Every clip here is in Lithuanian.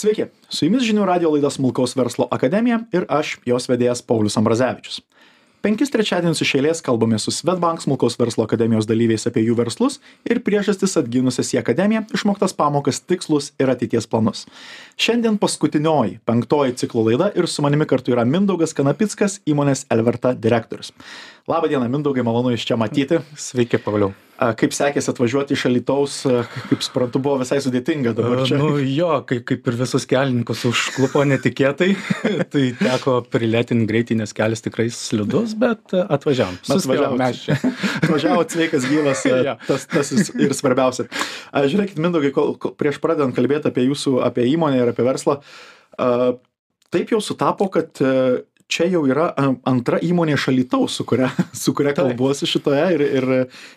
Sveiki, su jumis žinių radio laida Smulkaus verslo akademija ir aš, jos vedėjas Paulius Ambrazevičius. Penkis trečiadienius iš eilės kalbame su Svetbank Smulkaus verslo akademijos dalyviais apie jų verslus ir priežastis atginusias į akademiją, išmoktas pamokas, tikslus ir ateities planus. Šiandien paskutinioji, penktoji ciklo laida ir su manimi kartu yra Mindaugas Kanapickas, įmonės Elverta direktorius. Labą dieną, Mindaugai, malonu iš čia matyti. Sveiki, Pauliau. Kaip sekėsi atvažiuoti iš Alitaus, kaip suprantu, buvo visai sudėtinga dabar čia. Nu jo, kaip, kaip ir visus kelininkus užklupo netikėtai, tai teko prilėtinti greitį, nes kelias tikrai slidus, bet atvažiavam. Atvažiavom mes čia. Atvažiavot sveikas, gyvas, ja. tas, tas ir svarbiausia. Žiūrėkit, Mindaugai, kol, kol, prieš pradedant kalbėti apie jūsų, apie įmonę ir apie verslą, taip jau sutapo, kad čia jau yra antra įmonė iš Alytaus, su kuria, su kuria kalbuosi šitoje ir, ir,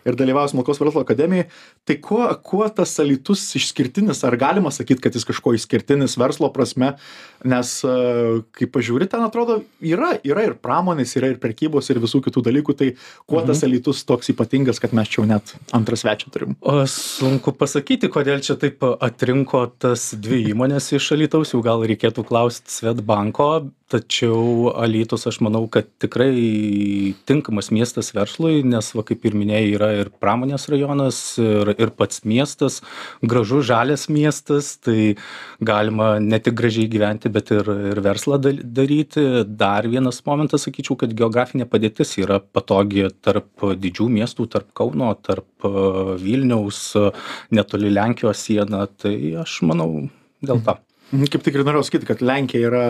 ir dalyvauju Smulkos verslo akademijoje. Tai kuo, kuo tas Alytus išskirtinis, ar galima sakyti, kad jis kažko išskirtinis verslo prasme, nes kai pažiūri, ten atrodo yra, yra ir pramonės, yra ir prekybos ir visų kitų dalykų, tai kuo mhm. tas Alytus toks ypatingas, kad mes čia jau net antrą svečią turim? O sunku pasakyti, kodėl čia taip atrinko tas dvi įmonės iš Alytaus, jau gal reikėtų klausti Svetbanko, tačiau alytus aš manau kad tikrai tinkamas miestas verslui nes va kaip ir minėjai yra ir pramonės rajonas ir ir pats miestas gražus žalias miestas tai galima ne tik gražiai gyventi bet ir ir verslą dal daryti dar vienas momentas sakyčiau kad geografinė padėtis yra patogi tarp didžių miestų tarp kauno tarp vilniaus netoli lenkijos siena tai aš manau dėl to Mhm, kaip tik ir norėjau sakyti, kad Lenkija yra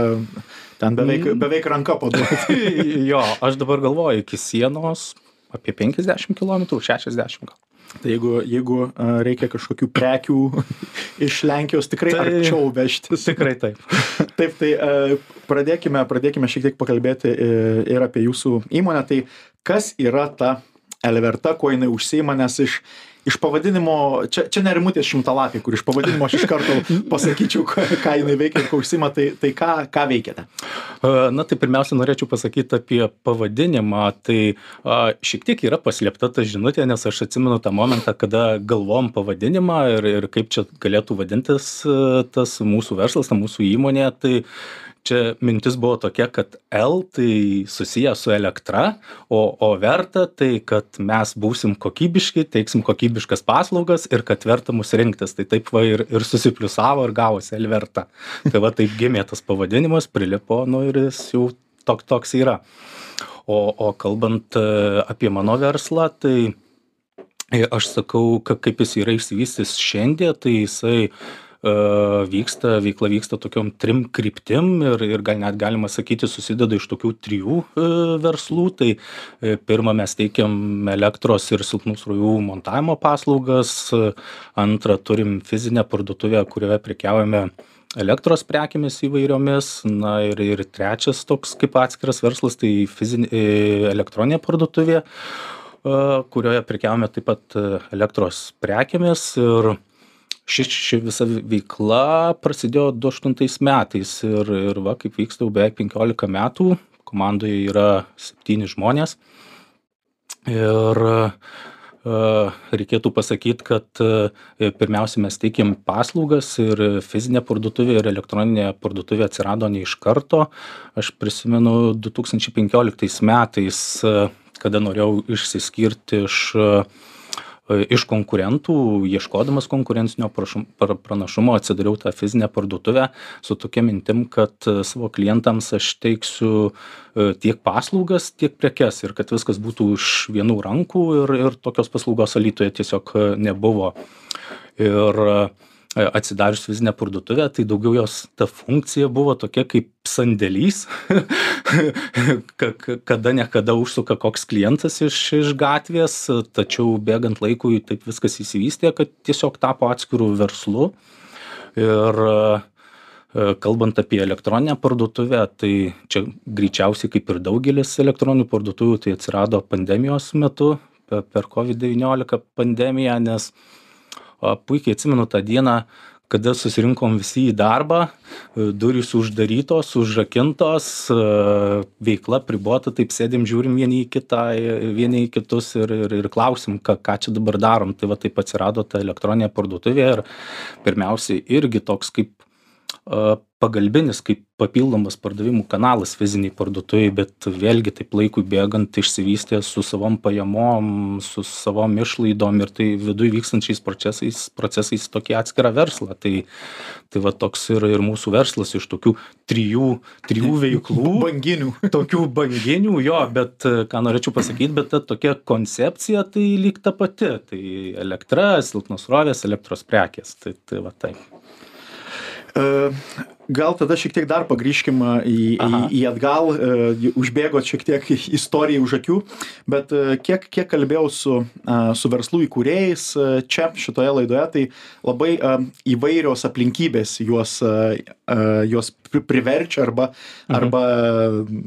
ten beveik, mm. beveik ranka paduoti. jo, aš dabar galvoju, iki sienos apie 50 km, 60 gal. Tai jeigu, jeigu reikia kažkokių prekių iš Lenkijos, tikrai tai, arčiau vežtis. Tikrai taip. taip, tai pradėkime, pradėkime šiek tiek pakalbėti e, ir apie jūsų įmonę. Tai kas yra ta Elverta, kuo jinai užsima, nes iš iš pavadinimo čia čia ne rimutės šimtalapė kur iš pavadinimo aš iš karto pasakyčiau ką ką jinai veikia ir kuo užsiima tai tai ką ką veikiate? Na tai pirmiausia norėčiau pasakyt apie pavadinimą. Tai a šiek tiek yra paslėpta ta žinutė nes aš atsimenu tą momentą kada galvojom pavadinimą ir ir kaip čia galėtų vadintis tas mūsų verslas ta mūsų įmonė. Tai čia mintis buvo tokia kad l tai susiję su elektra o o verta tai kad mes būsim kokybiški teiksim kokybiškas paslaugas ir kad verta mus rinktis. Tai taip va ir ir susipliusavo ir gavosi elverta tai va taip gimė tas pavadinimas prilipo nu ir jis jau tok toks yra. O o kalbant apie mano verslą tai aš sakau ka kaip jis yra išsivystęs šiandien tai jisai vyksta veikla vyksta tokiom trim kryptim ir ir gal net galima sakyti susideda iš tokių trijų verslų. Tai pirma mes teikiam elektros ir silpnų srovių montavimo paslaugas. Antra turim fizinę parduotuvę kurioje prekiaujame elektros prekėmis įvairiomis. Na ir ir trečias toks kaip atskiras verslas tai fizinė elektroninė parduotuvė kurioje prekiaujame taip pat elektros prekėmis. Ir ši ši visa veikla prasidėjo du aštuntais metais ir ir va kaip vyksta jau beveik penkiolika metų komandoje yra septyni žmonės. Ir reikėtų pasakyt kad pirmiausia mes teikiam paslaugas ir fizinė parduotuvė ir elektroninė parduotuvė atsirado ne iš karto. Aš prisimenu du tūkstančiai penkioliktais metais kada norėjau išsiskirt iš iš konkurentų ieškodamas konkurencinio prašum pra pranašumo atsidariau tą fizinę parduotuvę su tokia mintim kad savo klientams aš teiksiu tiek paslaugas tiek prekes ir kad viskas būtų iš vienų rankų ir ir tokios paslaugos alytuje tiesiog nebuvo. Ir atsidarius fizinę parduotuvę tai daugiau jos ta funkcija buvo tokia kaip sandėlys ka kada nekada užsuka koks klientas iš iš gatvės tačiau bėgant laikui taip viskas išsivystė kad tiesiog tapo atskiru verslu. Ir kalbant apie elektroninę parduotuvę tai čia greičiausiai kaip ir daugelis elektroninių parduotuvių tai atsirado pandemijos metu per covid devyniolika pandemiją nes puikiai atsimenu tą dieną kada susirinkom visi į darbą durys uždarytos užrakintos veikla apribota taip sėdim žiūrim vieni į kitą vieni į kitus ir ir ir klausiam ką ką čia dabar darom. Tai va taip atsirado ta elektroninė parduotuvė ir pirmiausiai irgi toks kaip pagalbinis kaip papildomas pardavimų kanalas fizinėj parduotuvėj bet vėlgi taip laikui bėgant išsivystė su savom pajamom su savom išlaidom ir tai viduj vykstančiais procesais procesais tokį atskirą verslą. Tai tai va toks ir ir mūsų verslas iš tokių trijų trijų veiklų. Banginių. Tokių banginių jo bet ką norėčiau pasakyt bet ta tokia koncepcija tai lyg ta pati. Tai elektra silpnos srovės elektros prekės. Tai tai va taip Uh. Gal tada šiek tiek dar pagrįžkim į, į, į atgal, užbėgot šiek tiek istorijai už akių, bet kiek, kiek kalbėjau su, su verslų įkūrėjais čia šitoje laidoje, tai labai įvairios aplinkybės juos, juos priverčia arba, mhm. arba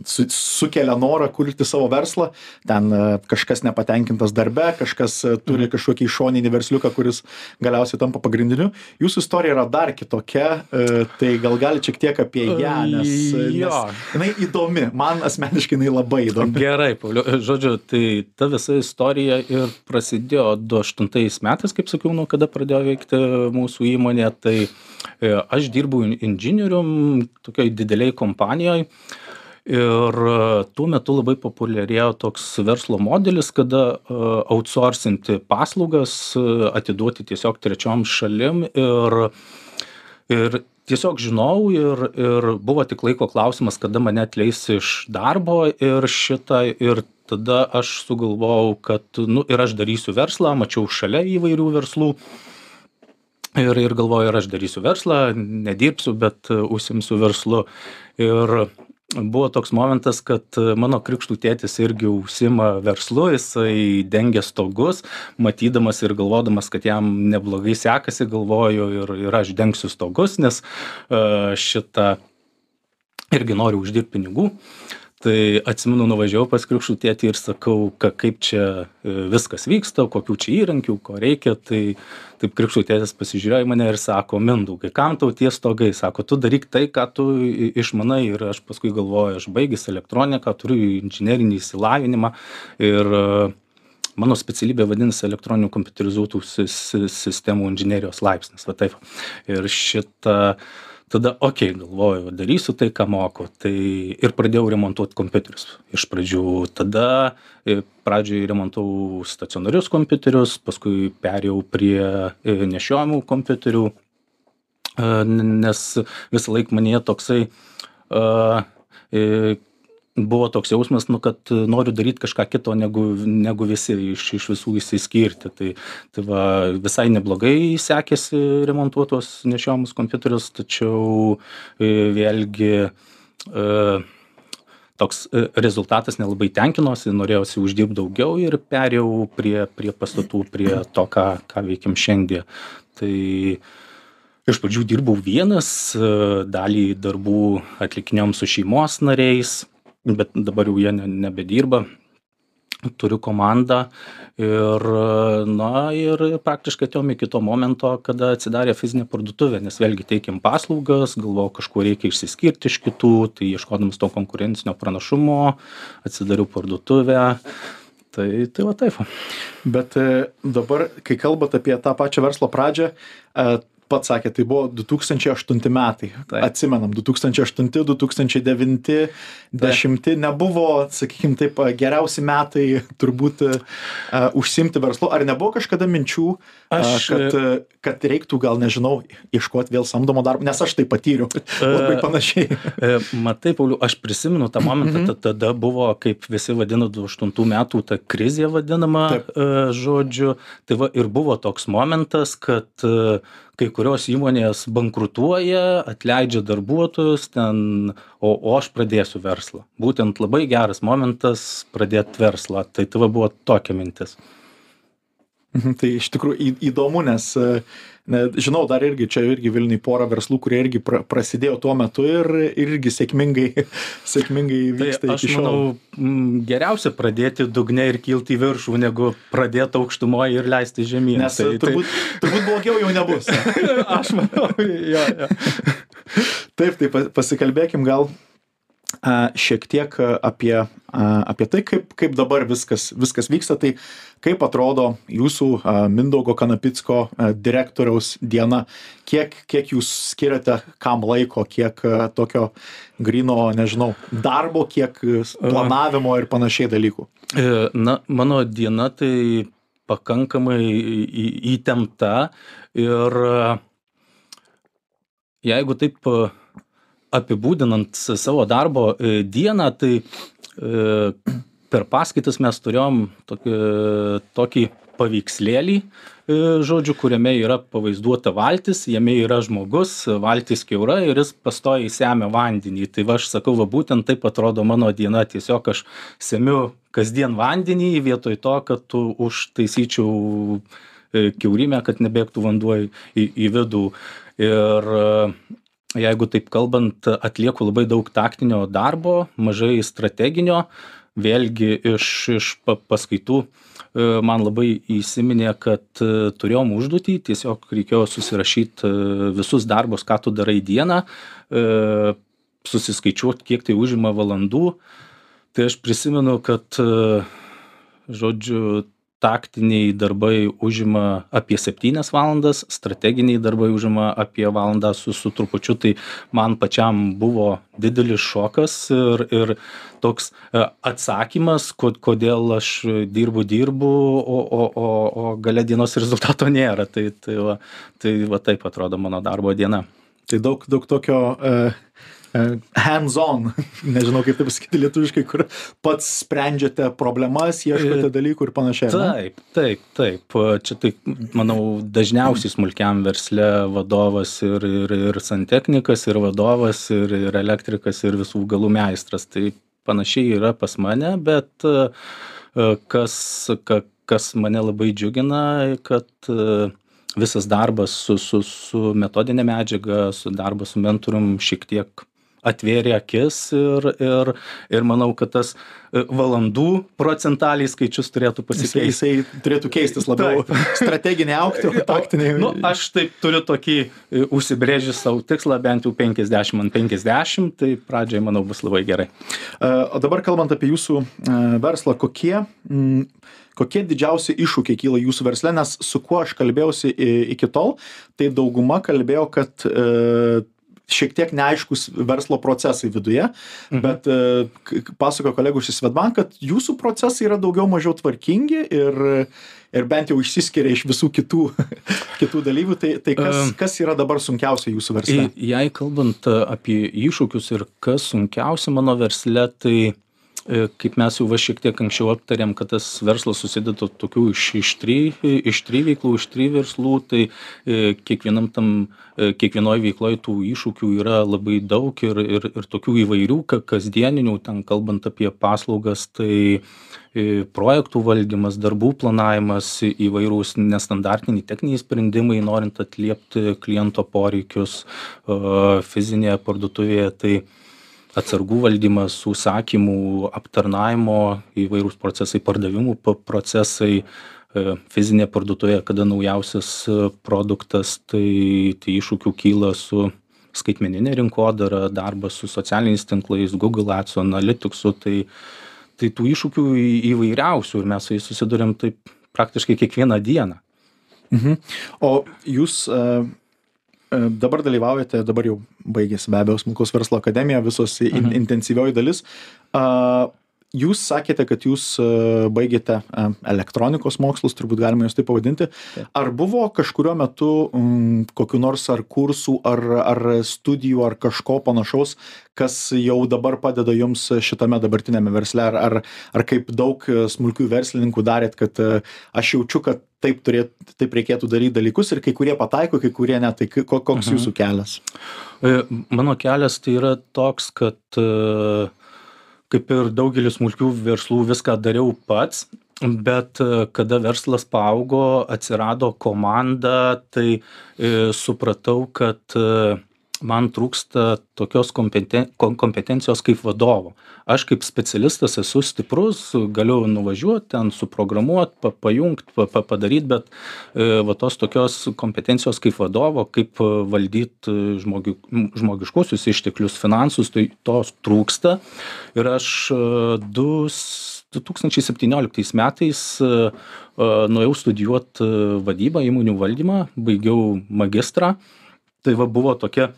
su, sukelia norą kurti savo verslą. Ten kažkas nepatenkintas darbe, kažkas turi mhm. kažkokį išoninį versliuką, kuris galiausiai tampa pagrindiniu. Jūsų istorija yra dar kitokia, tai gal galit šiek tiek apie ją, nes, nes jinai įdomi, man asmeniškai jinai labai įdomi. Gerai, Pauliu, žodžiu, tai ta visa istorija ir prasidėjo 2008 metais, kaip sakiau, nuo kada pradėjo veikti mūsų įmonė, tai e, aš dirbau inžinierium tokioj dideliai kompanijoje. Ir tuo metu labai populiarėjo toks verslo modelis, kada outsourcinti paslaugas, atiduoti tiesiog trečiom šalim ir, ir tiesiog žinojau ir ir buvo tik laiko klausimas kada mane atleis iš darbo ir šitą ir tada aš sugalvojau kad nu ir aš darysiu verslą mačiau šalia įvairių verslų. Ir ir galvoju ir aš darysiu verslą nedirbsiu bet užsiimsiu verslu. Ir buvo toks momentas kad mano krikštų tėtis irgi užsiima verslu jisai dengia stogus matydamas ir galvodamas kad jam neblogai sekasi galvoju ir ir aš dengsiu stogus nes a šitą irgi noriu uždirbt pinigų tai atsimenu nuvažiavau pas krikštų tėtį ir sakau ka kaip čia e, viskas vyksta kokių čia įrankių ko reikia. Tai taip krikšto tėtis pasižiūrėjo į mane ir sako mindaugai kam tau tie stogai? Sako tu daryk tai ką tu išmanai. Ir aš paskui galvoju aš baigęs elektroniką turiu inžinerinį išsilavinimą. Ir e, mano specialybė vadinasi elektroninių kompiuterizuotų sistemų inžinerijos laipsnis va taip ir šitą tada okei galvoju darysiu tai ką moku. Tai ir pradėjau remontuot kompiuterius iš pradžių. Tada i pradžioj remontavau stacionarius kompiuterius paskui perėjau prie i nešiojamų kompiuterių. A nes visąlaik manyje toksai a i buvo toks jausmas nu kad noriu daryt kažką kito negu negu visi iš iš visų išsiskirti. Tai tai va visai neblogai sekėsi remontuot tuos nešiojamus kompiuterius tačiau vėlgi a toks rezultatas nelabai tenkinosi norėjosi uždirbt daugiau ir perėjau prie prie pastatų prie to ką ką veikiam šiandie tai iš pradžių dirbau vienas dalį darbų atlikinėjom su šeimos nariais bet dabar jau jie ne nebedirba. Turiu komandą ir na ir praktiškai atėjom iki to momento kada atsidarė fizinė parduotuvė nes vėlgi teikėm paslaugas galvojau kažkuo reikia išsiskirt iš kitų tai ieškodamas to konkurencinio pranašumo atsidariau parduotuvę. Tai tai va taip bet dabar kai kalbat apie tą pačią verslo pradžią pats sakėt tai buvo du tūkstančiai aštunti metai. Atsimenam du tūkstančiai aštunti du tūkstančiai devinti dešimti nebuvo sakykim taip geriausi metai turbūt a užsiimti verslu. Ar nebuvo kažkada minčių aš kad kad reiktų gal nežinau ieškot vėl samdomo darbo? Nes aš tai patyriau. Labai panašiai. matai pauliau aš prisimenu tą momentą tada buvo kaip visi vadina du aštuntų metų ta krizė vadinama žodžiu. Tai va ir buvo toks momentas kad kai kurios įmonės bankrutuoja atleidžia darbuotojus ten o o aš pradėsiu verslą. Būtent labai geras momentas pradėt verslą. Tai tai va buvo tokia mintis tai iš tikrųjų įdomu nes na žinau dar irgi čia irgi vilniuj porą verslų kurie irgi pra prasidėjo tuo metu ir irgi sėkmingai sėkmingai vyksta iki šiol. manau geriausia pradėti dugne ir kilt į viršų negu pradėt aukštumoj ir leistis žemyn. Nes turbūt turbūt blogiau jau nebus. Aš manau jo jo. Taip tai pasikalbėkim gal šiek tiek apie, apie tai, kaip, kaip dabar viskas, viskas vyksta. Tai kaip atrodo jūsų Mindaugo Kanapicko direktoriaus diena, kiek, kiek jūs skiriate kam laiko, kiek tokio grino, nežinau, darbo, kiek planavimo ir panašiai dalykų. E, na, mano diena tai pakankamai įtempta ir jeigu taip apibūdinant savo darbo e, dieną, tai e, per paskaitas mes turėjom tokį, tokį paveikslėlį, e, žodžiu, kuriame yra pavaizduota valtis, jame yra žmogus, valtis keura ir jis pastoja įsemia vandenį. Tai va aš sakau, va būtent taip atrodo mano diena, tiesiog aš semiu kasdien vandenį vietoj to, kad tu užtaisyčiau keurimę, kad nebėgtų vanduo į, į vidų. Ir jeigu taip kalbant atlieku labai daug taktinio darbo mažai strateginio. Vėlgi iš iš pa paskaitų e, man labai įsiminė kad e, turėjom užduotį tiesiog reikėjo susirašyt e, visus darbus ką tu darai dieną susiskaičiuot kiek tai užima valandų. Tai aš prisimenu kad žodžiu taktiniai darbai užima apie septynias valandas strateginiai darbai užima apie valandą su su trupučiu. Tai man pačiam buvo didelis šokas ir ir toks e, atsakymas ko kodėl aš dirbu dirbu o o o o gale dienos rezultato nėra. Tai tai va tai va taip atrodo mano darbo diena. Tai daug daug tokio e E, hands on, nežinau kaip tai pasakyti lietuviškai, kur pats sprendžiate problemas, ieškote dalykų ir panašiai. Taip, taip, taip. Čia tai, manau, dažniausiai smulkiam versle vadovas ir, ir, ir santechnikas, ir vadovas, ir, ir elektrikas, ir visų galų meistras. Tai panašiai yra pas mane, bet e, kas, kas mane labai džiugina, kad e, visas darbas su, su, su metodinė medžiaga, su darbas su mentorium šiek tiek atvėrė akis ir ir ir manau kad tas e, valandų procentaliai skaičius turėtų pasikeist jisai turėtų keistis labiau. Strateginiai augti o taktiniai nu aš taip turiu tokį e, užsibrėžęs sau tikslą bent jau penkiasdešim ant penkiasdešim tai pradžiai manau bus labai gerai. E, o dabar kalbant apie jūsų verslą kokie kokie didžiausi iššūkiai kyla jūsų versle? Nes su kuo aš kalbėjausi iki tol tai dauguma kalbėjo kad šiek tiek neaiškūs verslo procesai viduje, mhm. bet e, pasakojo kolegų iš Svetbank, kad jūsų procesai yra daugiau mažiau tvarkingi ir, ir bent jau išsiskiria iš visų kitų, kitų dalyvių. Tai, tai kas, kas yra dabar sunkiausia jūsų versle? Jei kalbant apie iššūkius ir kas sunkiausia mano versle, tai kaip mes jau va šiek tiek anksčiau aptarėm kad tas verslas susideda tokių iš iš tri iš tri veiklų iš tri verslų tai e, kiekvienam tam e, kiekvienoj veikloj tų iššūkių yra labai daug ir ir ir tokių įvairių ka kasdieninių ten kalbant apie paslaugas tai projektų valdymas darbų planavimas įvairūs nestandartiniai techniniai sprendimai norint atliepti kliento poreikius fizinėje parduotuvėje tai atsargų valdymas užsakymų aptarnavimo įvairūs procesai pardavimų procesai e, fizinė parduotuvė kada naujausias e, produktas tai tai iššūkių kyla su skaitmenine rinkodara darbas su socialiniais tinklais google adsu analitiksu tai tai tų iššūkių įvairiausių ir mes su jais susiduriam taip praktiškai kiekvieną dieną mhm. o jūs E, dabar dalyvaujate, dabar jau baigėsi be abejo smulkaus verslo akademija, visos in, mhm. intensyvioji dalis. Uh, jūs sakėte, kad jūs e, baigėte elektronikos mokslus, turbūt galima juos taip pavadinti. Ar buvo kažkurio metu m, kokiu nors ar kursų, ar, ar studijų, ar kažko panašaus, kas jau dabar padeda jums šitame dabartinėme versle, ar, ar, ar kaip daug smulkių verslininkų darėt, kad e, aš jaučiu, kad taip, turėt, taip reikėtų daryti dalykus ir kai kurie pataiko, kai kurie ne. Tai koks mhm. jūsų kelias? E, mano kelias tai yra toks, kad uh, kaip ir daugelis smulkių verslų viską dariau pats bet e, kada verslas paaugo atsirado komanda tai e, supratau kad e, man trūksta tokios kompeten kom kompetencijos kaip vadovo. Aš kaip specialistas esu stiprus galiu nuvažiuot ten suprogramuot pa pajungt pa pa padaryt bet e, va tos tokios kompetencijos kaip vadovo kaip valdyt žmogi žmogiškuosius išteklius finansus tai tos trūksta. Ir aš e, du tūkstančiai septynioliktais metais e, nuėjau studijuot vadybą įmonių valdymą baigiau magistrą. Tai va buvo tokia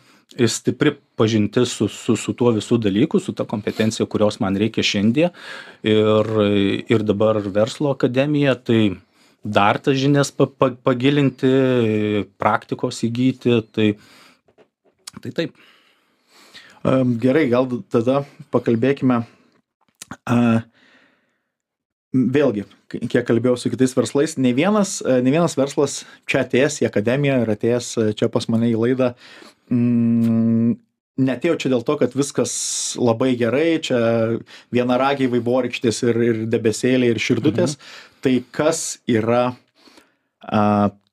stipri pažintis su su su tuo visu dalyku su ta kompetencija kurios man reikia šiandie. Ir ir dabar verslo akademija tai dar tas žinias pa pa pagilinti praktikos įgyti tai tai taip. Gerai gal tada pakalbėkime vėlgi kiek kalbėjau su kitais verslais nei vienas nei vienas verslas čia atėjęs į akademiją ir atėjęs čia pas mane į laidą mm, neatėjo čia dėl to, kad viskas labai gerai, čia vienaragiai vaivorykštės ir, ir debesėliai ir širdutės. Mhm. Tai kas yra a,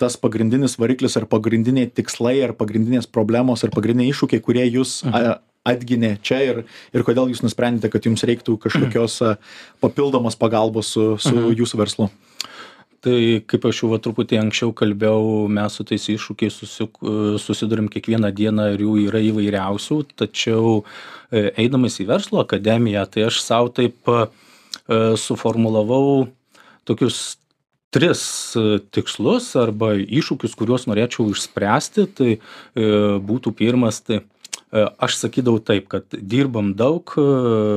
tas pagrindinis variklis ar pagrindiniai tikslai ar pagrindinės problemos ar pagrindiniai iššūkiai, kurie jūs a, mhm. atginė čia ir, ir kodėl jūs nusprendėte, kad jums reiktų kažkokios a, papildomos pagalbos su, su mhm. jūsų verslu? Tai kaip aš jau va truputį anksčiau kalbėjau mes su tais iššūkiais susik susiduriam kiekvieną dieną ir jų yra įvairiausių. Tačiau e, eidamas į verslo akademiją tai aš sau taip e, suformulavau tokius tris e, tikslus arba iššūkius kuriuos norėčiau išspręsti. Tai būtų pirmas tai aš sakydavau taip kad dirbam daug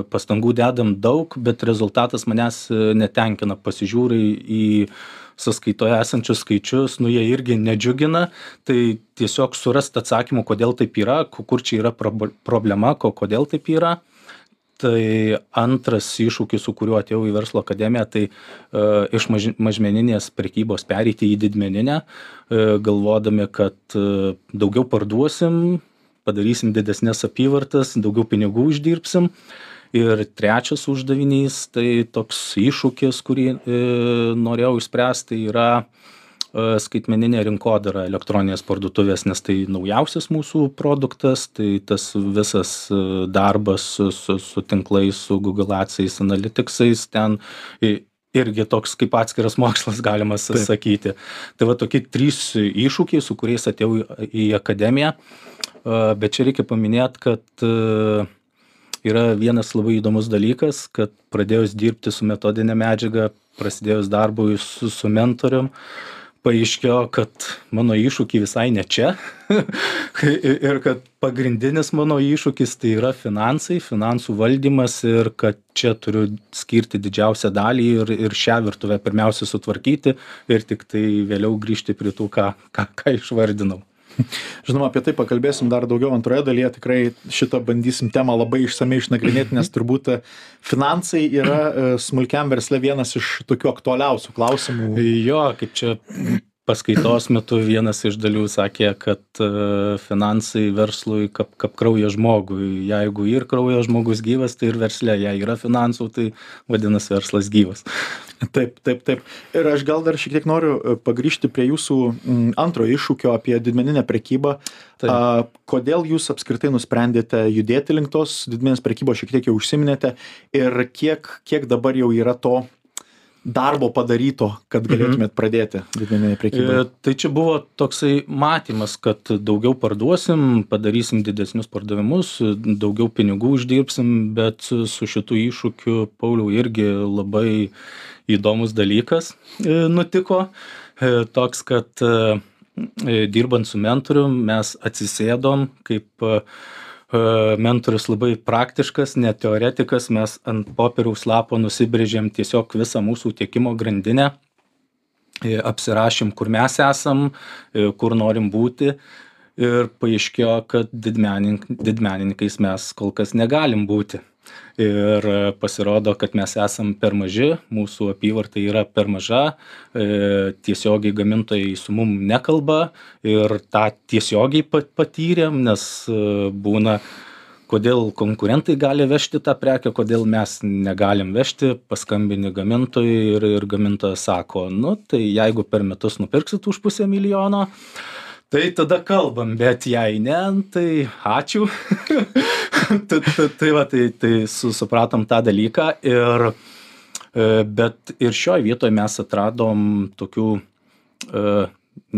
pastangų dedam daug bet rezultatas manęs netenkina. Pasižiūri į sąskaitoje esančius skaičius nu jie irgi nedžiugina. Tai tiesiog surast atsakymų kodėl taip yra kur čia yra prob problema ko kodėl taip yra. Tai antras iššūkis su kuriuo atėjau į verslo akademiją tai e, iš maž mažmeninės prekybos pereiti į didmeninę e, galvodami kad e, daugiau parduosim padarysim didesnes apyvartas daugiau pinigų uždirbsim ir trečias uždavinys tai toks iššūkis kurį e, norėjau išspręst tai yra e, skaitmeninė rinkodara elektroninės parduotuvės nes tai naujausias mūsų produktas tai tas visas e, darbas su su su tinklais su google adsais analitiksais ten irgi toks kaip atskiras mokslas galima sakyti. Tai va tokie trys iššūkiai su kuriais atėjau į akademiją. Bet čia reikia paminėt kad yra vienas labai įdomus dalykas kad pradėjus dirbti su metodine medžiaga prasidėjus darbui su su mentorium paaiškėjo kad mano iššūkiai visai ne čia. Ir kad pagrindinis mano iššūkis tai yra finansai finansų valdymas ir kad čia turiu skirti didžiausią dalį ir ir šią virtuvę pirmiausia sutvarkyti ir tiktai vėliau grįžti prie tų ką ką ką išvardinau Žinoma, apie tai pakalbėsim dar daugiau antroje dalyje, tikrai šitą bandysim temą labai išsamei išnagrinėti, nes turbūt e, finansai yra e, smulkiam versle vienas iš tokių aktualiausių klausimų. Jo, kaip čia paskaitos metu vienas iš dalių sakė, kad e, finansai verslui kaip, kaip kraujo žmogui. Jeigu ir kraujo žmogus gyvas, tai ir verslė, jei yra finansų, tai vadinasi verslas gyvas. Taip, taip, taip. Ir aš gal dar šiek tiek noriu e, pagrįžti prie jūsų antrojo iššūkio apie didmeninę prekybą. Taip. A, kodėl jūs apskritai nusprendėte judėti link tos didmeninės prekybos, šiek tiek jau užsiminėte, ir kiek, kiek dabar jau yra to darbo padaryto, kad mhm. galėtumėt pradėti didmeninę prekybą? E, tai čia buvo toksai matymas, kad daugiau parduosim, padarysim didesnius pardavimus, daugiau pinigų uždirbsim, bet su, šitu iššūkiu, Pauliau, irgi labai įdomus dalykas e, nutiko. E, toks, kad dirbant su mentorium mes atsisėdom kaip mentorius labai praktiškas, ne teoretikas, mes ant popieriaus lapo nusibrėžėm tiesiog visą mūsų tiekimo grandinę, e, apsirašėm, kur mes esam, e, kur norim būti ir paaiškėjo, kad didmenink, didmenininkais mes kol kas negalim būti ir pasirodo kad mes esam per maži mūsų apyvarta yra per maža e, tiesiogiai gamintojai su mum nekalba ir tą tiesiogiai pa patyrėm nes e, būna kodėl konkurentai gali vežti tą prekę kodėl mes negalim vežti paskambini gamintojui ir ir gamintojas sako nu tai jeigu per metus nupirksit už pusę milijono Tai tada kalbam, bet jei ne, tai ačiū. tai, tai, tai va, tai, tai supratom tą dalyką ir, e, bet ir šioje vietoje mes atradom tokių e,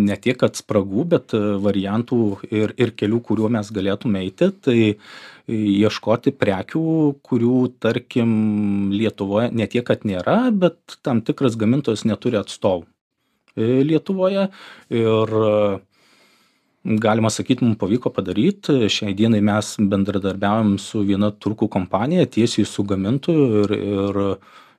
ne tiek, kad spragų, bet variantų ir, ir kelių, kuriuo mes galėtume eiti. Tai ieškoti prekių, kurių, tarkim, Lietuvoje ne tiek, kad nėra, bet tam tikras gamintojas neturi atstovų e, Lietuvoje. Ir galima sakyt mum pavyko padaryt. Šiai dienai mes bendradarbiaujam su viena turkų kompanija tiesiai su gamintoju ir ir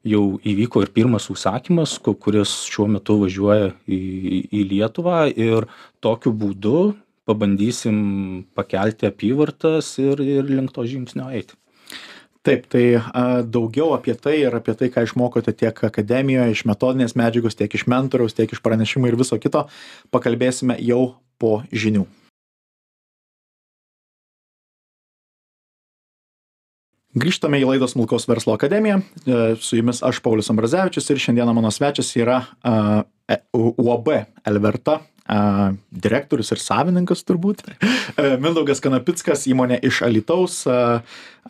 jau įvyko ir pirmas užsakymas kuris šiuo metu važiuoja į į lietuvą ir tokiu būdu pabandysim pakelti apyvartas ir ir link to žingsnio eiti. Taip tai daugiau apie tai ir apie tai ką išmokote tiek akademijoj iš metodinės medžiagos tiek iš mentoriaus tiek iš pranešimų ir viso kito pakalbėsime jau po žinių. Grįžtame į laidą Smulkaus verslo akademiją. E, su jumis aš, Paulius Ambrazevičius, ir šiandieną mano svečias yra uh, UAB Elverta uh, direktorius ir savininkas turbūt. Mindaugas Kanapickas, įmonė iš Alitaus, uh,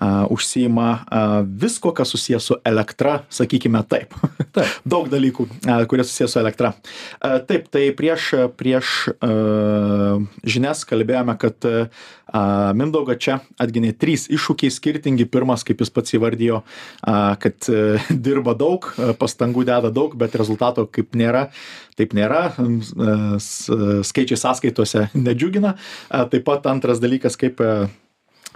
uh, užsijima uh, visko, kas susijęs su elektra, sakykime taip. taip. Daug dalykų, uh, kurie susijęs su elektra. Uh, taip, tai prieš, prieš uh, žinias kalbėjome, kad uh, Mindaugą čia atginė trys iššūkiai skirtingi. Pirmas, kaip jis pats įvardijo, uh, kad uh, dirba daug, pastangų deda daug, bet rezultato kaip nėra. Taip nėra, skaičiai sąskaitose nedžiugina. Taip pat antras dalykas, kaip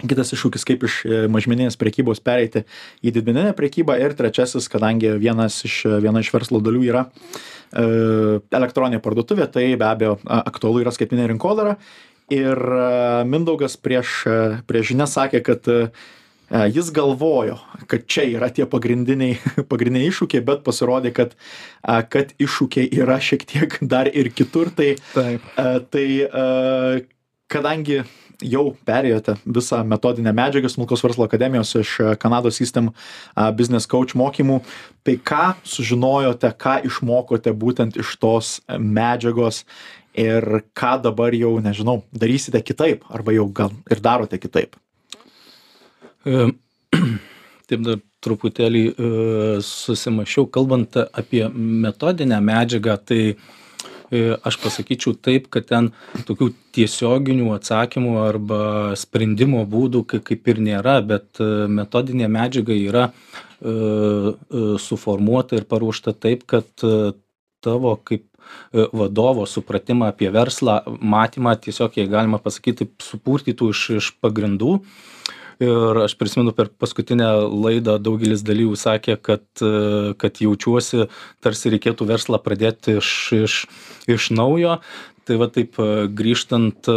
kitas iššūkis kaip iš e, mažmeninės prekybos pereiti į didmeninę prekybą ir trečiasis kadangi iš viena iš verslo dalių yra e, elektroninė parduotuvė tai be abejo aktualu yra skaitmeninė rinkodara ir e, mindaugas prieš prieš žinias sakė kad jis galvojo kad čia yra tie pagrindiniai pagrindiniai iššūkiai bet pasirodė kad kad iššūkiai yra šiek tiek dar ir kitur tai taip tai kadangi jau perėjote visą metodinę medžiagą smulkaus verslo akademijos iš e, Kanados System Business Coach mokymų. Tai ką sužinojote, ką išmokote būtent iš tos medžiagos ir ką dabar jau, nežinau, darysite kitaip arba jau gal ir darote kitaip? E, taip dar truputėlį e, susimašiau, kalbant apie metodinę medžiagą, tai E, aš pasakyčiau taip, kad ten tokių tiesioginių atsakymų arba sprendimo būdų kaip ir nėra, bet metodinė medžiaga yra suformuota ir paruošta taip, kad tavo kaip vadovo supratimą apie verslą, matymą tiesiog, jei galima pasakyti, supurtytų iš, iš pagrindų ir aš prisimenu per paskutinę laidą daugelis dalyvių sakė kad kad jaučiuosi tarsi reikėtų verslą pradėti iš iš iš naujo. Tai va taip grįžtant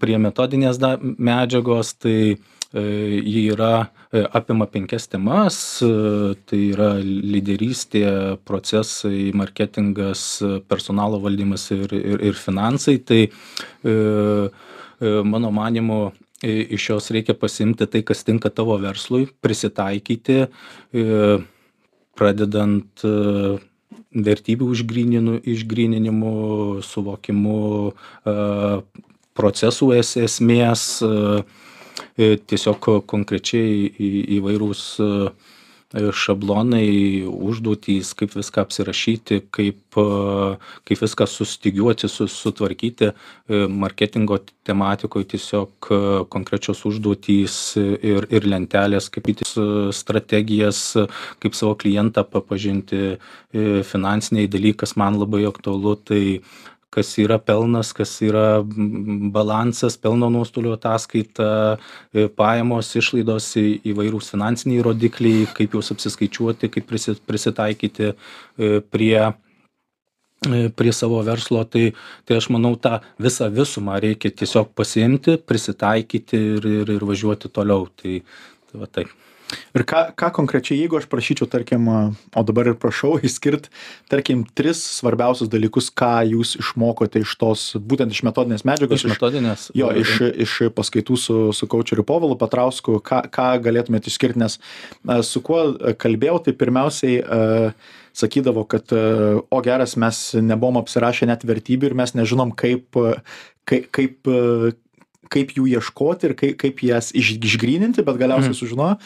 prie metodinės medžiagos tai ji yra apima penkias temas. Tai yra lyderystė procesai marketingas personalo valdymas ir ir ir finansai. Tai mano manymu iš jos reikia pasiimti tai, kas tinka tavo verslui, prisitaikyti, pradedant vertybių išgryninimu, suvokimu procesų esmės, tiesiog konkrečiai įvairūs šablonai, užduotys, kaip viską apsirašyti, kaip, kaip viską sustygiuoti, sutvarkyti. Marketingo tematikoje tiesiog konkrečios užduotys ir, ir lentelės, kaip įtis strategijas, kaip savo klientą papažinti, finansiniai dalykas man labai aktualu. Tai kas yra pelnas, kas yra balansas, pelno nuostolio ataskaita, e, pajamos, išlaidos, įvairūs finansiniai rodikliai, kaip juos apsiskaičiuoti, kaip prisitaikyti e, prie e, prie savo verslo, tai, tai aš manau tą visą visumą reikia tiesiog pasiimti, prisitaikyti ir, ir, ir važiuoti toliau. Tai, tai va taip. Ir ką, ką konkrečiai, jeigu aš prašyčiau, tarkim, o dabar ir prašau išskirti, tarkim, tris svarbiausius dalykus, ką jūs išmokote iš tos, būtent iš metodinės medžiagos. Iš metodinės. Jo, iš, iš paskaitų su, su kočeriu Povilu Patrausku, ką, ką galėtumėte išskirti, nes su kuo kalbėjau, tai pirmiausiai uh, sakydavo, kad, uh, o geras, mes nebuvom apsirašę net vertybių ir mes nežinom, kaip, kaip, kaip kaip jų ieškoti ir kaip, kaip jas iš, išgryninti, bet galiausiai mm. sužinojo.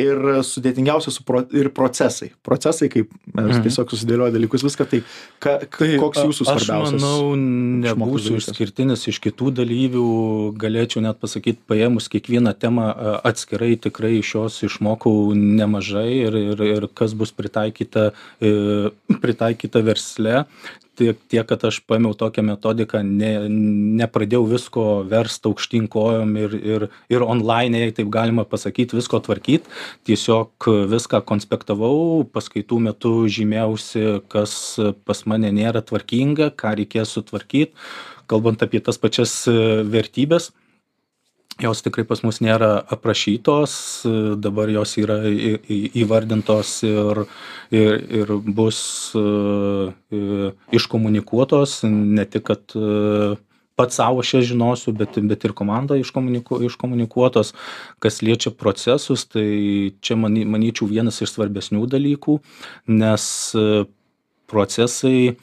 Ir sudėtingiausia su pro, ir procesai. Procesai, kaip mes mm. tiesiog susidėlioja dalykus, viską. Tai, ka, tai koks jūsų svarbiausias? Aš manau, nebūsiu išskirtinis iš kitų dalyvių, galėčiau net pasakyti, paėmus kiekvieną temą atskirai, tikrai iš jos išmokau nemažai ir, ir, ir kas bus pritaikyta, e, pritaikyta versle tiek tiek kad aš paėmiau tokią metodiką ne nepradėjau visko verst aukštyn kojom ir ir ir onlaine jei taip galima pasakyt visko tvarkyt. Tiesiog viską konspektavau paskaitų metu žymėjausi kas pas mane nėra tvarkinga ką reikės sutvarkyt kalbant apie tas pačias vertybes jos tikrai pas mus nėra aprašytos dabar jos yra į į įvardintos ir ir ir bus e, iškomunikuotos ne tik kad e, pats sau aš jas žinosiu bet bet ir komanda iškomuniku iškomunikuotos. Kas liečia procesus tai čia many manyčiau vienas iš svarbesnių dalykų nes e, procesai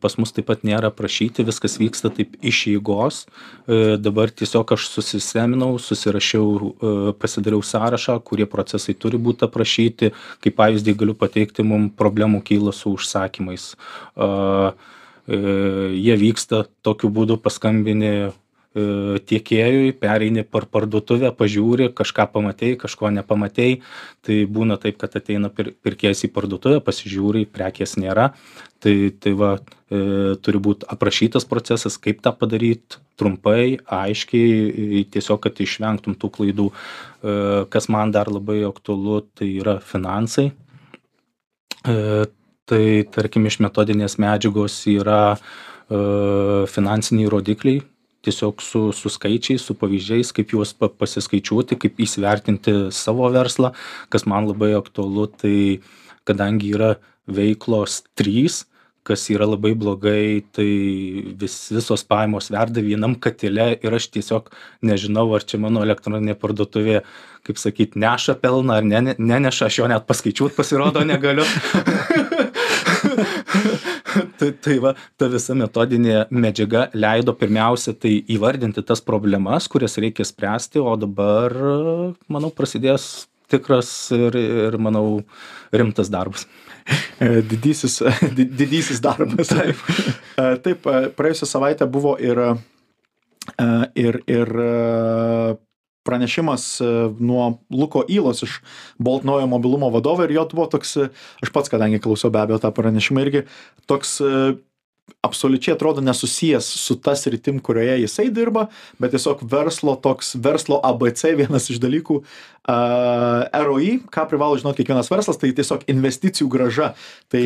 pas mus taip pat nėra aprašyti, viskas vyksta taip iš eigos. E, dabar tiesiog aš susiseminau, susirašiau, e, pasidariau sąrašą, kurie procesai turi būti aprašyti. Kaip pavyzdį galiu pateikti, mums problemų kyla su užsakymais. Jie vyksta tokiu būdu paskambini tiekėjui, pereini per parduotuvę, pažiūri, kažką pamatei, kažko nepamatei. Tai būna taip, kad ateina pir pirkėjas į parduotuvę, pasižiūri, prekės nėra. Tai, tai va, e, turi būti aprašytas procesas, kaip tą padaryti trumpai, aiškiai, tiesiog, kad išvengtum tų klaidų. E, kas man dar labai aktualu, tai yra finansai. E, tai tarkim iš metodinės medžiagos yra e, finansiniai rodikliai, tiesiog su su skaičiais su pavyzdžiais kaip juos pa pasiskaičiuoti kaip įsivertinti savo verslą. Kas man labai aktualu tai kadangi yra veiklos trys kas yra labai blogai tai vis visos pajamos verda vienam katile ir aš tiesiog nežinau ar čia mano elektroninė parduotuvė kaip sakyt neša pelną ar ne neneša aš jo net paskaičiuot pasirodo negaliu tai tai va ta visa metodinė medžiaga leido pirmiausia tai įvardinti tas problemas kurias reikia spręsti o dabar manau prasidės tikras ir ir manau rimtas darbas. Didysis didysis darbas. Taip. Taip praėjusią savaitę buvo ir ir ir pranešimas e, nuo Luko Įlos iš Bolt naujo mobilumo vadovo ir jo buvo toks, e, aš pats kadangi klausiau be abejo tą pranešimą irgi, toks e, absoliučiai atrodo nesusijęs su ta sritim, kurioje jisai dirba, bet tiesiog verslo toks, verslo ABC vienas iš dalykų. Uh, ROI, ką privalo žinoti kiekvienas verslas, tai tiesiog investicijų graža. Tai,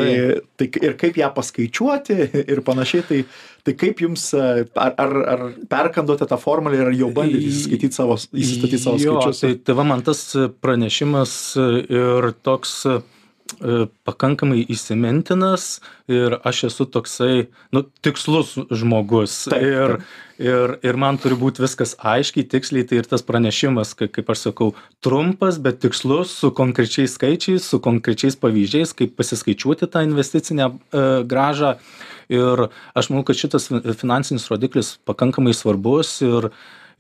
tai ir kaip ją paskaičiuoti ir panašiai. Tai, tai kaip jums, ar, ar, ar perkandote tą formulę ir jau bandėte įsiskaityti savo, įsistatyti savo jo, skaičius? Tai, tai va man tas pranešimas ir toks uh, pakankamai įsimintinas ir aš esu toksai, nu, tikslus žmogus. Ir, ir, ir man turi būti viskas aiškiai, tiksliai, tai ir tas pranešimas, kaip, kaip aš sakau, trumpas, bet tikslus, su konkrečiais skaičiais, su konkrečiais pavyzdžiais, kaip pasiskaičiuoti tą investicinę e, gražą. Ir aš manau, kad šitas finansinis rodiklis pakankamai svarbus ir,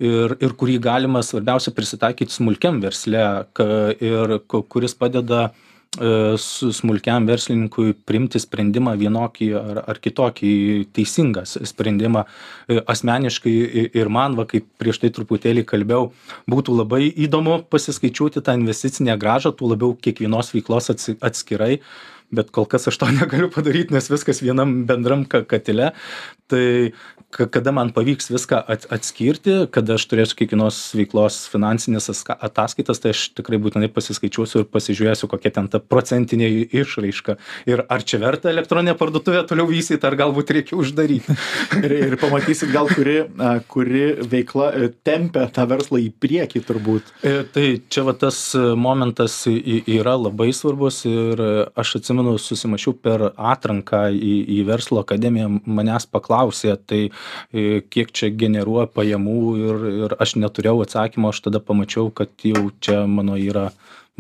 ir, ir kurį galima svarbiausia prisitaikyti smulkiam versle ka, ir kuris padeda E, smulkiam verslininkui priimti sprendimą vienokį ar, ar kitokį teisingą sprendimą. E, asmeniškai ir man, va, kaip prieš tai truputėlį kalbėjau, būtų labai įdomu pasiskaičiuoti tą investicinę gražą, tuo labiau kiekvienos veiklos atskirai, bet kol kas aš to negaliu padaryt nes viskas vienam bendram ka katile tai ka kada man pavyks viską at atskirti kada aš turėsiu kiekvienos veiklos finansines aska ataskaitas tai aš tikrai būtinai pasiskaičiuosiu ir pasižiūrėsiu kokia ten ta procentinė išraiška ir ar čia verta elektroninę parduotuvę toliau vystyt ar galbūt reikia uždaryt ir, ir pamatysit gal kuri, kuri veikla e, tempia tą verslą į priekį turbūt. E, tai čia va tas momentas yra labai svarbus ir aš atsimenu susimašiau per atranką į, į verslo akademiją manęs paklausė tai kiek čia generuoja pajamų ir, ir aš neturėjau atsakymo, aš tada pamačiau, kad jau čia mano yra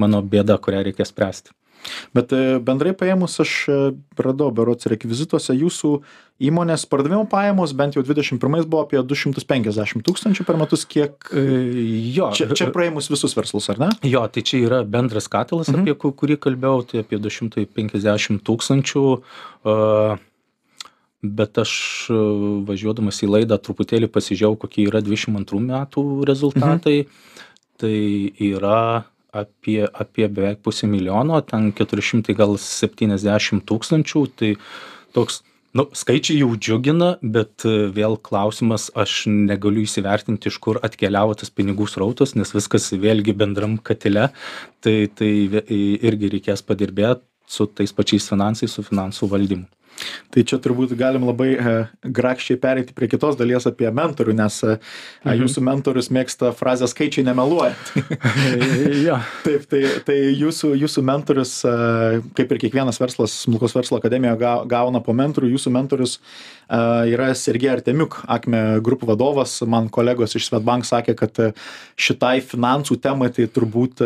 mano bėda, kurią reikia spręsti. Bet e, bendrai paėmus aš e, radau berots rekvizituose jūsų įmonės pardavimo pajamos bent jau 21 buvo apie 250 tūkstančių per metus, kiek... E, jo. Čia, čia praėmus visus verslus, ar ne? Jo, tai čia yra bendras katilas, mhm. apie kurį kalbėjau, tai apie 250 tūkstančių. Uh, bet aš e, važiuodamas į laidą truputėlį pasižiūrėjau, kokie yra 22 metų rezultatai. Mhm. Tai yra apie, apie beveik pusę milijono, ten 400 gal 70 tūkstančių. Tai toks, nu, skaičiai jau džiugina, bet e, vėl klausimas, aš negaliu įsivertinti, iš kur atkeliavo tas pinigų srautas, nes viskas vėlgi bendram katile. Tai, tai irgi reikės padirbėti su tais pačiais finansais, su finansų valdymu. Tai čia turbūt galim labai e, grakščiai pereiti prie kitos dalies apie mentorių, nes e, mhm. jūsų mentorius mėgsta frazę skaičiai nemeluoja. ja. Taip, tai, tai jūsų, jūsų mentorius, e, kaip ir kiekvienas verslas, smulkos verslo akademijoje gauna po mentorių, jūsų mentorius yra Sergej Artemiuk, Akme grupų vadovas. Man kolegos iš Svetbank sakė, kad šitai finansų temai tai turbūt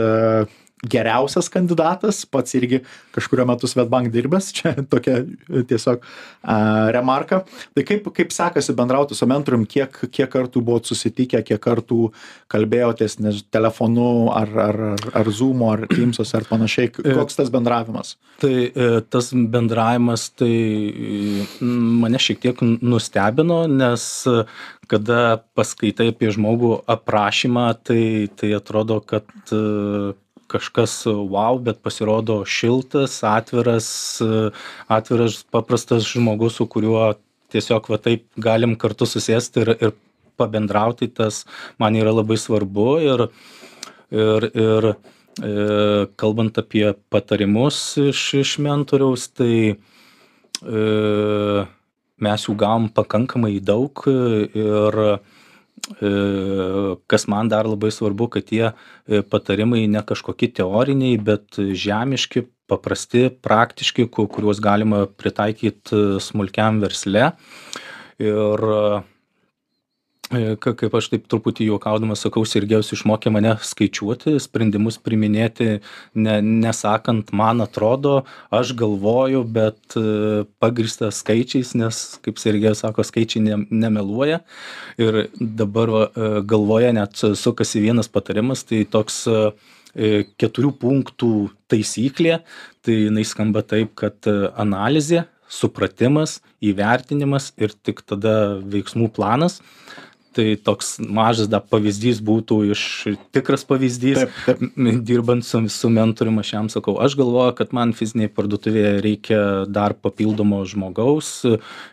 geriausias kandidatas, pats irgi kažkurio metu Svetbank dirbęs, čia tokia e, tiesiog a, remarka. Tai kaip, kaip sekasi bendrauti su mentorium, kiek, kiek kartų buvot susitikę, kiek kartų kalbėjotės nes, telefonu ar, ar, ar, ar Zoom, ar Teamsos ar panašiai, e, koks tas bendravimas? Tai e, tas bendravimas tai mane šiek tiek nustebino, nes kada paskaitai apie žmogų aprašymą, tai, tai atrodo, kad kažkas vau, bet pasirodo šiltas, atviras, atviras, paprastas žmogus, su kuriuo tiesiog va taip galim kartu susėsti ir, ir pabendrauti, tas man yra labai svarbu. Ir, ir, ir e, kalbant apie patarimus iš, iš mentoriaus, tai e, mes jų gavom pakankamai daug ir E, kas man dar labai svarbu, kad tie e, patarimai ne kažkokie teoriniai, bet žemiški, paprasti, praktiški, kuriuos galima pritaikyti smulkiam versle. Ir E, kaip aš taip truputį juokaudamas sakau, Sergejus išmokė mane skaičiuoti, sprendimus priminėti, ne, nesakant, man atrodo, aš galvoju, bet e, pagrįsta skaičiais, nes, kaip Sergejus sako, skaičiai ne, nemeluoja. Ir dabar va, e, galvoja net sukasi vienas patarimas, tai toks keturių punktų taisyklė, tai jinai skamba taip, kad analizė, supratimas, įvertinimas ir tik tada veiksmų planas tai toks mažas dar pavyzdys būtų iš tikras pavyzdys. Taip, dirbant su, su mentorium aš jam sakau aš galvoju kad man fizinėj parduotuvėje reikia dar papildomo žmogaus.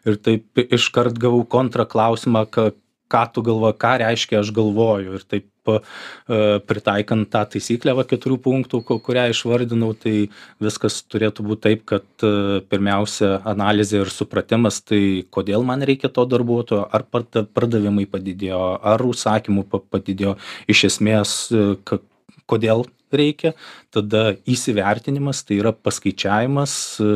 Ir taip iškart gavau kontraklausimą ką ką tu galvoji ką reiškia aš galvoju. Ir taip pritaikant tą taisyklę va keturių punktų kurią išvardinau tai viskas turėtų būt taip kad e, pirmiausia analizė ir supratimas tai kodėl man reikia to darbuotojo ar pardavimai padidėjo ar užsakymų padidėjo. Iš esmės e, kodėl reikia tada įsivertinimas tai yra paskaičiavimas e,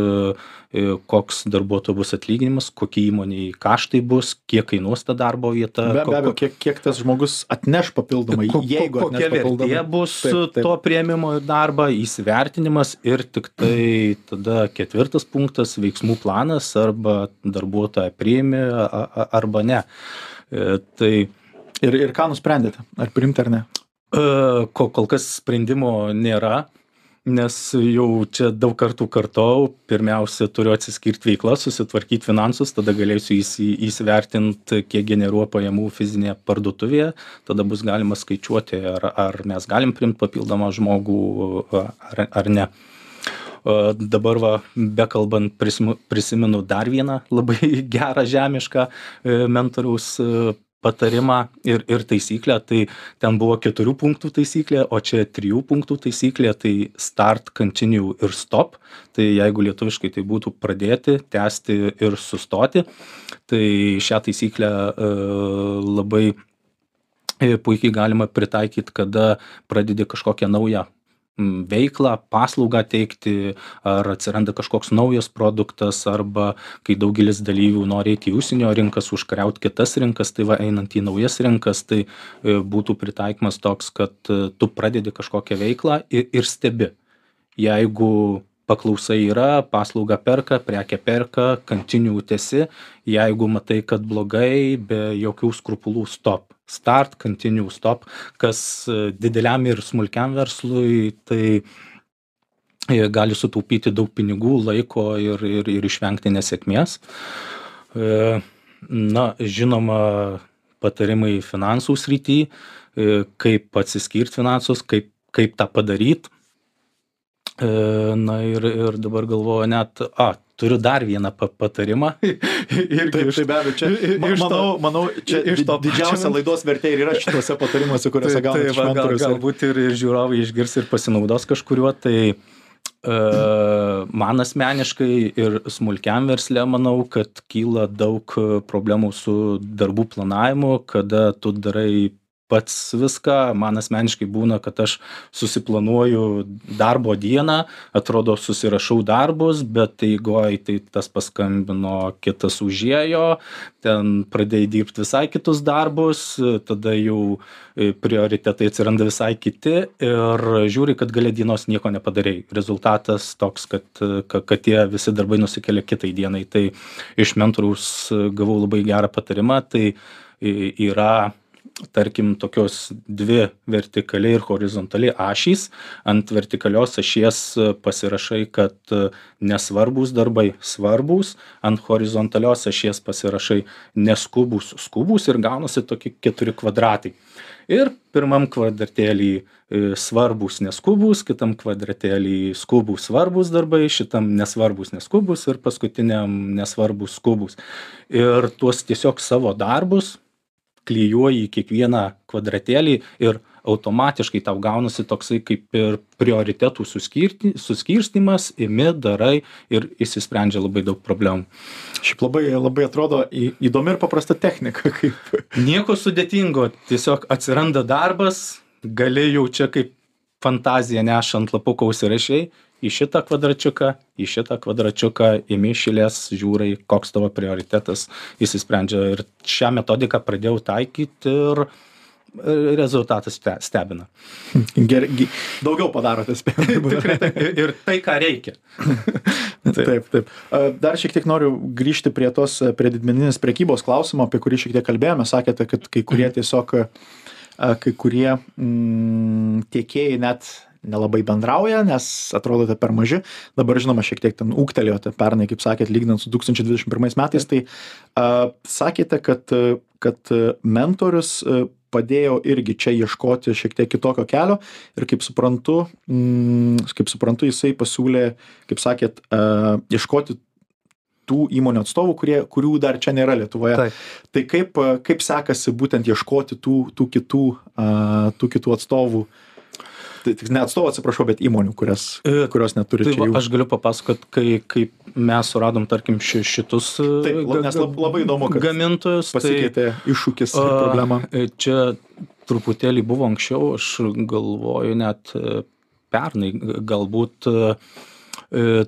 e, koks darbuotojo bus atlyginimas kokie įmonei kaštai bus kiek kainuos ta darbo vieta be, be abejo kiek, kiek tas žmogus atneš papildomai ko, jeigu kokia vertė bus taip, taip. to prieimimo į darbą įsivertinimas ir tik tai tada ketvirtas punktas veiksmų planas arba darbuotoją priimi arba ne. E, tai ir, ir ką nusprendėte? Ar priimti ar ne ko kol kas sprendimo nėra, nes jau čia daug kartų kartau, pirmiausia, turiu atsiskirti veiklą, susitvarkyti finansus, tada galėsiu įsi, įsivertinti, kiek generuoja pajamų fizinė parduotuvė, tada bus galima skaičiuoti, ar, ar mes galim primti papildomą žmogų ar, ar ne. dabar va bekalbant prisimenu dar vieną labai gerą žemišką mentoriaus patarimą ir ir taisyklę tai ten buvo keturių punktų taisyklė o čia trijų punktų taisyklė tai start continue ir stop. Tai jeigu lietuviškai tai būtų pradėti tęsti ir sustoti tai šią taisyklę e, labai e, puikiai galima pritaikyt kada pradedi kažkokią naują veiklą paslaugą teikti ar atsiranda kažkoks naujas produktas arba kai daugelis dalyvių nori eiti į užsienio rinkas užkariaut kitas rinkas tai va einant į naujas rinkas tai e, būtų pritaikymas toks kad e, tu pradedi kažkokią veiklą ir, ir stebi. Jeigu paklausa yra paslaugą perka prekę perka continue tęsi jeigu matai kad blogai be jokių skrupulų stop start continue stop kas e, dideliam ir smulkiam verslui tai e, gali sutaupyti daug pinigų laiko ir ir ir išvengti nesėkmės. E, na žinoma patarimai finansų srity kaip atsiskirt finansus kaip kaip tą padaryt. E, na ir, ir dabar galvoju net, a, turiu dar vieną pa patarimą. ir taip, iš, tai be abejo, čia, ma, manau, manau, čia iš to didžiausia laidos vertė ir yra šituose patarimuose, kuriuose gaunate. Tai, gal, galbūt ir, ir žiūrovai išgirs ir pasinaudos kažkuriuo, tai uh, man asmeniškai ir smulkiam versle manau, kad kyla daug problemų su darbų planavimu, kada tu darai pats viską. Man asmeniškai būna kad aš susiplanuoju darbo dieną atrodo susirašau darbus bet eigoj tai tas paskambino kitas užėjo ten pradėjai dirbt visai kitus darbus tada jau e, prioritetai atsiranda visai kiti ir žiūri kad gale dienos nieko nepadarei. Rezultatas toks kad kad tie visi darbai nusikelia kitai dienai. Tai iš mentoriaus gavau labai gerą patarimą. Tai yra tarkim tokios dvi vertikaliai ir horizontaliai ašys ant vertikalios ašies pasirašai kad nesvarbūs darbai svarbūs ant horizontalios ašies pasirašai neskubūs skubūs ir gaunasi tokie keturi kvadratai. Ir pirmam kvadratėly e, svarbūs neskubūs kitam kvadratėly skubūs svarbūs darbai šitam nesvarbūs neskubūs ir paskutiniam nesvarbūs skubūs. Ir tuos tiesiog savo darbus klijuoji į kiekvieną kvadratėlį ir automatiškai tau gaunasi toksai kaip ir prioritetų suskirti suskirstymas imi darai ir išsisprendžia labai daug problemų. Šiaip labai labai atrodo į įdomi ir paprasta technika kaip. Nieko sudėtingo tiesiog atsiranda darbas gali jau čia kaip fantaziją neša ant lapuko užsirašei į šitą kvadračiuką į šitą kvadračiuką imi iš eilės žiūrai koks tavo prioritetas išsisprendžia ir šią metodiką pradėjau taikyt ir rezultatas ste stebina. Gerai, daugiau padarote spėjimų. ir tai, ką reikia. taip, taip. taip. Dar šiek tiek noriu grįžti prie tos, prie didmeninės prekybos klausimo, apie kurį šiek tiek kalbėjome. Sakėte, kad kai kurie tiesiog, kai kurie mm, tiekėjai net nelabai bendrauja, nes atrodote per maži. Dabar, žinoma, šiek tiek ten ūktelėjote pernai, kaip sakėt, lyginant su 2021 metais, tai uh, sakėte, kad, kad mentorius padėjo irgi čia ieškoti šiek tiek kitokio kelio ir kaip suprantu, mm, kaip suprantu jisai pasiūlė, kaip sakėt, uh, ieškoti tų įmonių atstovų, kurie, kurių dar čia nėra Lietuvoje. Taip. Tai kaip, kaip sekasi būtent ieškoti tų, tų, kitų, uh, tų kitų atstovų uh, tai ne atstovų atsiprašau bet įmonių kurias e, kurios neturi tai va, aš galiu papasakot kai kaip mes suradom tarkim ši, šitus e, Taip, nes labai įdomu, kad gamintojus tai pasikeitė tai, iššūkis ir problema. e, čia truputėlį buvo anksčiau aš galvoju net pernai galbūt E,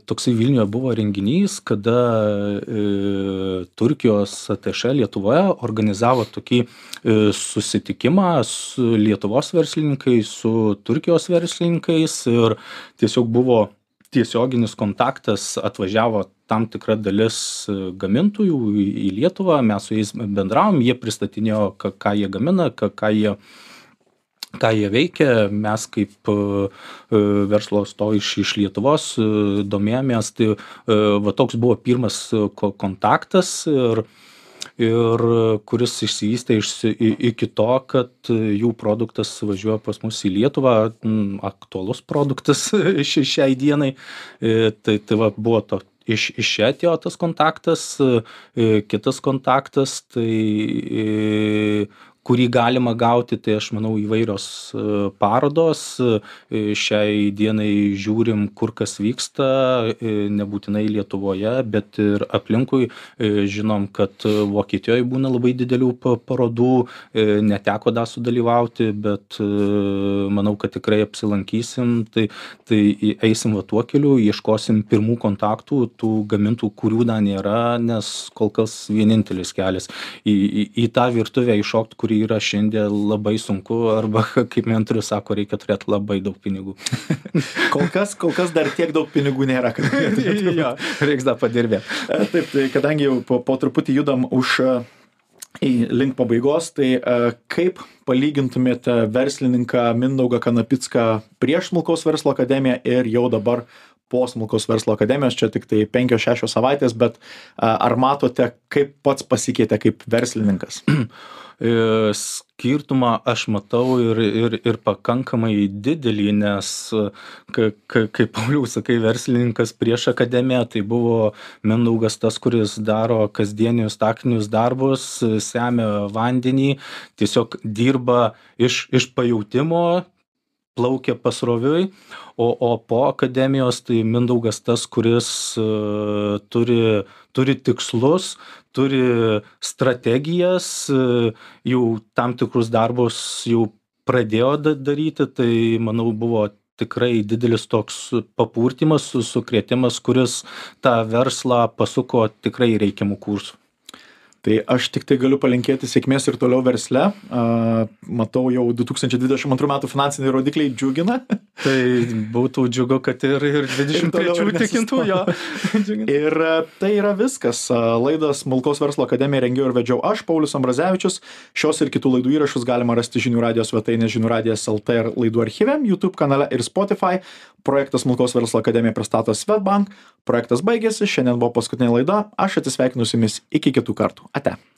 toksai Vilniuje buvo renginys, kada e, Turkijos atašė Lietuvoje organizavo tokį e, susitikimą su Lietuvos verslininkais, su Turkijos verslininkais ir tiesiog buvo tiesioginis kontaktas, atvažiavo tam tikra dalis gamintojų į Lietuvą, mes su jais bendravom, jie pristatinėjo, ką, jie gamina, ką jie ką jie veikia. Mes kaip e, e, verslo atstovai iš iš lietuvos e, domėjomės. Tai va toks buvo pirmas kontaktas ir ir kuris išsivystė išsi i iki to kad jų produktas važiuoja pas mus į lietuvą. Aktualus produktas ši šiai dienai. Tai tai va buvo to iš iš čia atėjo tas kontaktas. Kitas kontaktas tai kurį galima gauti tai aš manau įvairios e, parodos e, šiai dienai žiūrim kur kas vyksta e, nebūtinai lietuvoje bet ir aplinkui žinom kad vokietijoj būna labai didelių parodų neteko dar sudalyvauti bet manau kad tikrai apsilankysim tai tai eisim va tuo keliu ieškosim pirmų kontaktų tų gamintojų kurių dar nėra nes kol kas vienintelis kelias į į į tą virtuvę įšokt kuri yra šiandien labai sunku arba kaip mentorius sako reikia turėt labai daug pinigų. Kol kas kol kas dar tiek daug pinigų nėra kad jo reiks dar padirbėt. E, taip tai kadangi jau po, po truputį judam už e, į link pabaigos, tai uh, kaip palygintumėte verslininką Mindaugą Kanapicką prieš smulkaus verslo akademiją ir jau dabar po smulkaus verslo akademijos čia tiktai penkios šešios savaitės bet ar matote kaip pats pasikeitė kaip verslininkas? E, skirtumą aš matau ir ir ir pakankamai didelį nes ka ka kaip pauliau sakai verslininkas prieš akademiją tai buvo mindaugas tas kuris daro kasdienius taktinius darbus semia vandenį tiesiog dirba iš iš pajautimo plaukia pasroviui o o po akademijos tai mindaugas tas kuris e, turi turi tikslus turi strategijas e, jau tam tikrus darbus jau pradėjo da daryti tai manau buvo tikrai didelis toks papurtymas su sukrėtimas kuris tą verslą pasuko tikrai reikiamu kursu tai aš tiktai galiu palinkėti sėkmės ir toliau versle. A matau jau du tūkstančiai dvidešim antrų metų finansiniai rodikliai džiugina. Tai būtų džiugu kad ir ir dvidešim trečių tikintų jo ir tai yra viskas. Laidą smulkaus verslo akademija rengiau ir vedžiau aš paulius ambrazevičius. Šios ir kitų laidų įrašus galima rasti žinių radijo svetainės žinių radijas lt ir laidų archyve youtube kanale ir spotify. Projektą smulkaus verslo akademija pristato swedbank projektas baigėsi šiandien buvo paskutinė laida. Aš atsisveikinu su jumis. Iki kitų kartų Até!